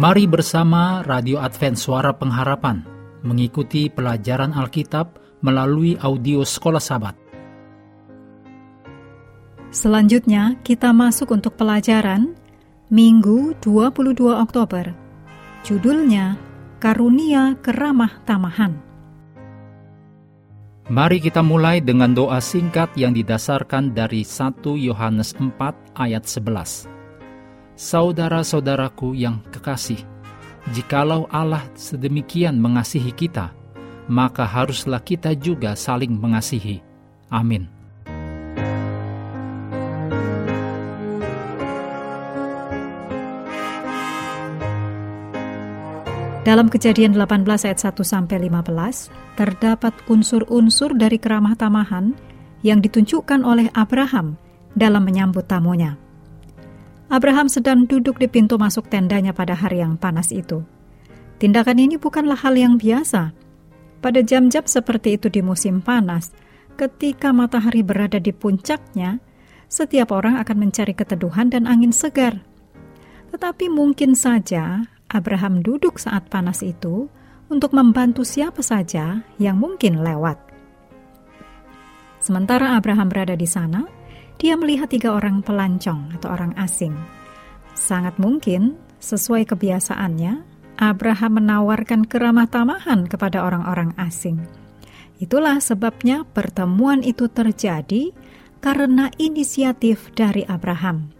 Mari bersama Radio Advent Suara Pengharapan mengikuti pelajaran Alkitab melalui audio Sekolah Sabat. Selanjutnya kita masuk untuk pelajaran Minggu 22 Oktober. Judulnya Karunia Keramah Tamahan. Mari kita mulai dengan doa singkat yang didasarkan dari 1 Yohanes 4 ayat 11. Saudara-saudaraku yang kekasih, jikalau Allah sedemikian mengasihi kita, maka haruslah kita juga saling mengasihi. Amin. Dalam kejadian 18 ayat 1 sampai 15 terdapat unsur-unsur dari keramah tamahan yang ditunjukkan oleh Abraham dalam menyambut tamunya. Abraham sedang duduk di pintu masuk tendanya pada hari yang panas itu. Tindakan ini bukanlah hal yang biasa. Pada jam-jam seperti itu di musim panas, ketika matahari berada di puncaknya, setiap orang akan mencari keteduhan dan angin segar. Tetapi mungkin saja Abraham duduk saat panas itu untuk membantu siapa saja yang mungkin lewat. Sementara Abraham berada di sana, dia melihat tiga orang pelancong atau orang asing. Sangat mungkin, sesuai kebiasaannya, Abraham menawarkan keramah tamahan kepada orang-orang asing. Itulah sebabnya pertemuan itu terjadi karena inisiatif dari Abraham.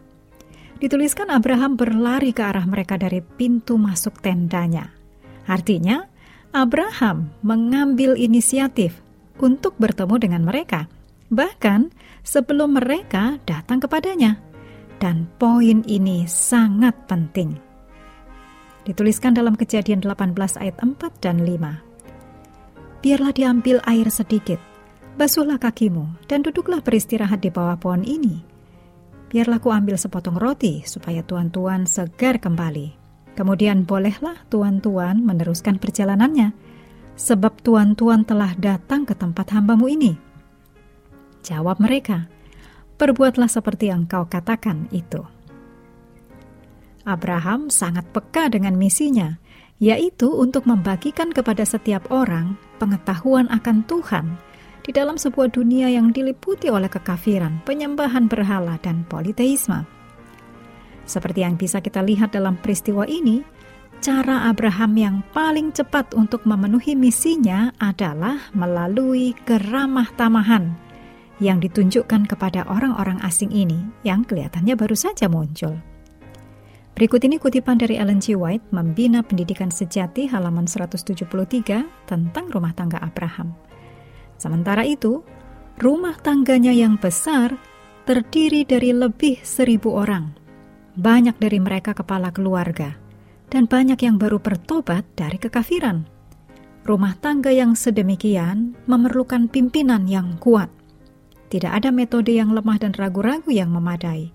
Dituliskan Abraham berlari ke arah mereka dari pintu masuk tendanya. Artinya, Abraham mengambil inisiatif untuk bertemu dengan mereka, bahkan sebelum mereka datang kepadanya. Dan poin ini sangat penting. Dituliskan dalam kejadian 18 ayat 4 dan 5. Biarlah diambil air sedikit, basuhlah kakimu, dan duduklah beristirahat di bawah pohon ini biarlah ku ambil sepotong roti supaya tuan-tuan segar kembali. Kemudian bolehlah tuan-tuan meneruskan perjalanannya, sebab tuan-tuan telah datang ke tempat hambamu ini. Jawab mereka, perbuatlah seperti yang kau katakan itu. Abraham sangat peka dengan misinya, yaitu untuk membagikan kepada setiap orang pengetahuan akan Tuhan di dalam sebuah dunia yang diliputi oleh kekafiran, penyembahan berhala, dan politeisme. Seperti yang bisa kita lihat dalam peristiwa ini, cara Abraham yang paling cepat untuk memenuhi misinya adalah melalui keramah tamahan yang ditunjukkan kepada orang-orang asing ini yang kelihatannya baru saja muncul. Berikut ini kutipan dari Ellen G. White, Membina Pendidikan Sejati halaman 173 tentang rumah tangga Abraham. Sementara itu, rumah tangganya yang besar terdiri dari lebih seribu orang. Banyak dari mereka kepala keluarga, dan banyak yang baru bertobat dari kekafiran. Rumah tangga yang sedemikian memerlukan pimpinan yang kuat. Tidak ada metode yang lemah dan ragu-ragu yang memadai.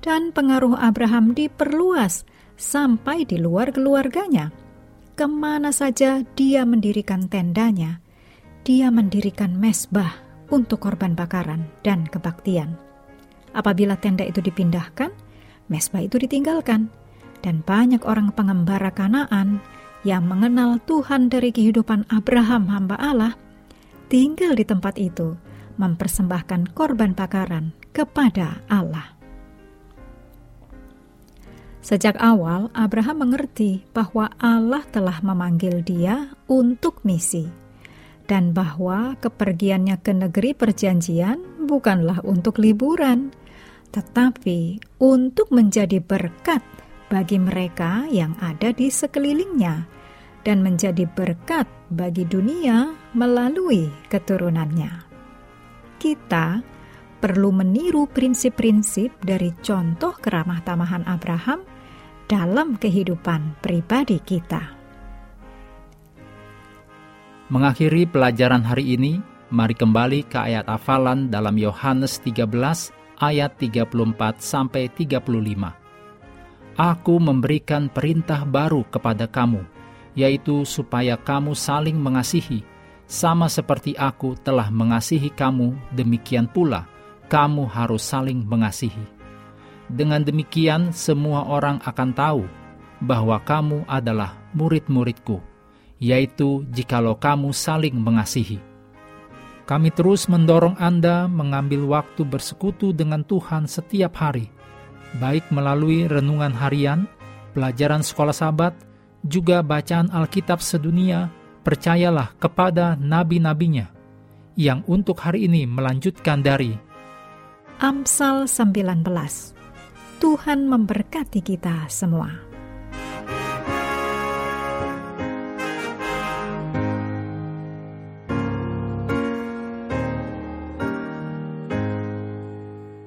Dan pengaruh Abraham diperluas sampai di luar keluarganya. Ke mana saja dia mendirikan tendanya, dia mendirikan mesbah untuk korban bakaran dan kebaktian. Apabila tenda itu dipindahkan, mesbah itu ditinggalkan, dan banyak orang pengembara Kanaan yang mengenal Tuhan dari kehidupan Abraham hamba Allah tinggal di tempat itu mempersembahkan korban bakaran kepada Allah. Sejak awal, Abraham mengerti bahwa Allah telah memanggil dia untuk misi dan bahwa kepergiannya ke negeri perjanjian bukanlah untuk liburan, tetapi untuk menjadi berkat bagi mereka yang ada di sekelilingnya dan menjadi berkat bagi dunia melalui keturunannya. Kita perlu meniru prinsip-prinsip dari contoh keramah tamahan Abraham dalam kehidupan pribadi kita. Mengakhiri pelajaran hari ini, mari kembali ke ayat hafalan dalam Yohanes 13 ayat 34 sampai 35. Aku memberikan perintah baru kepada kamu, yaitu supaya kamu saling mengasihi, sama seperti aku telah mengasihi kamu, demikian pula kamu harus saling mengasihi. Dengan demikian, semua orang akan tahu bahwa kamu adalah murid-muridku, yaitu jikalau kamu saling mengasihi. Kami terus mendorong Anda mengambil waktu bersekutu dengan Tuhan setiap hari, baik melalui renungan harian, pelajaran sekolah sahabat, juga bacaan Alkitab sedunia, percayalah kepada nabi-nabinya, yang untuk hari ini melanjutkan dari Amsal 19. Tuhan memberkati kita semua.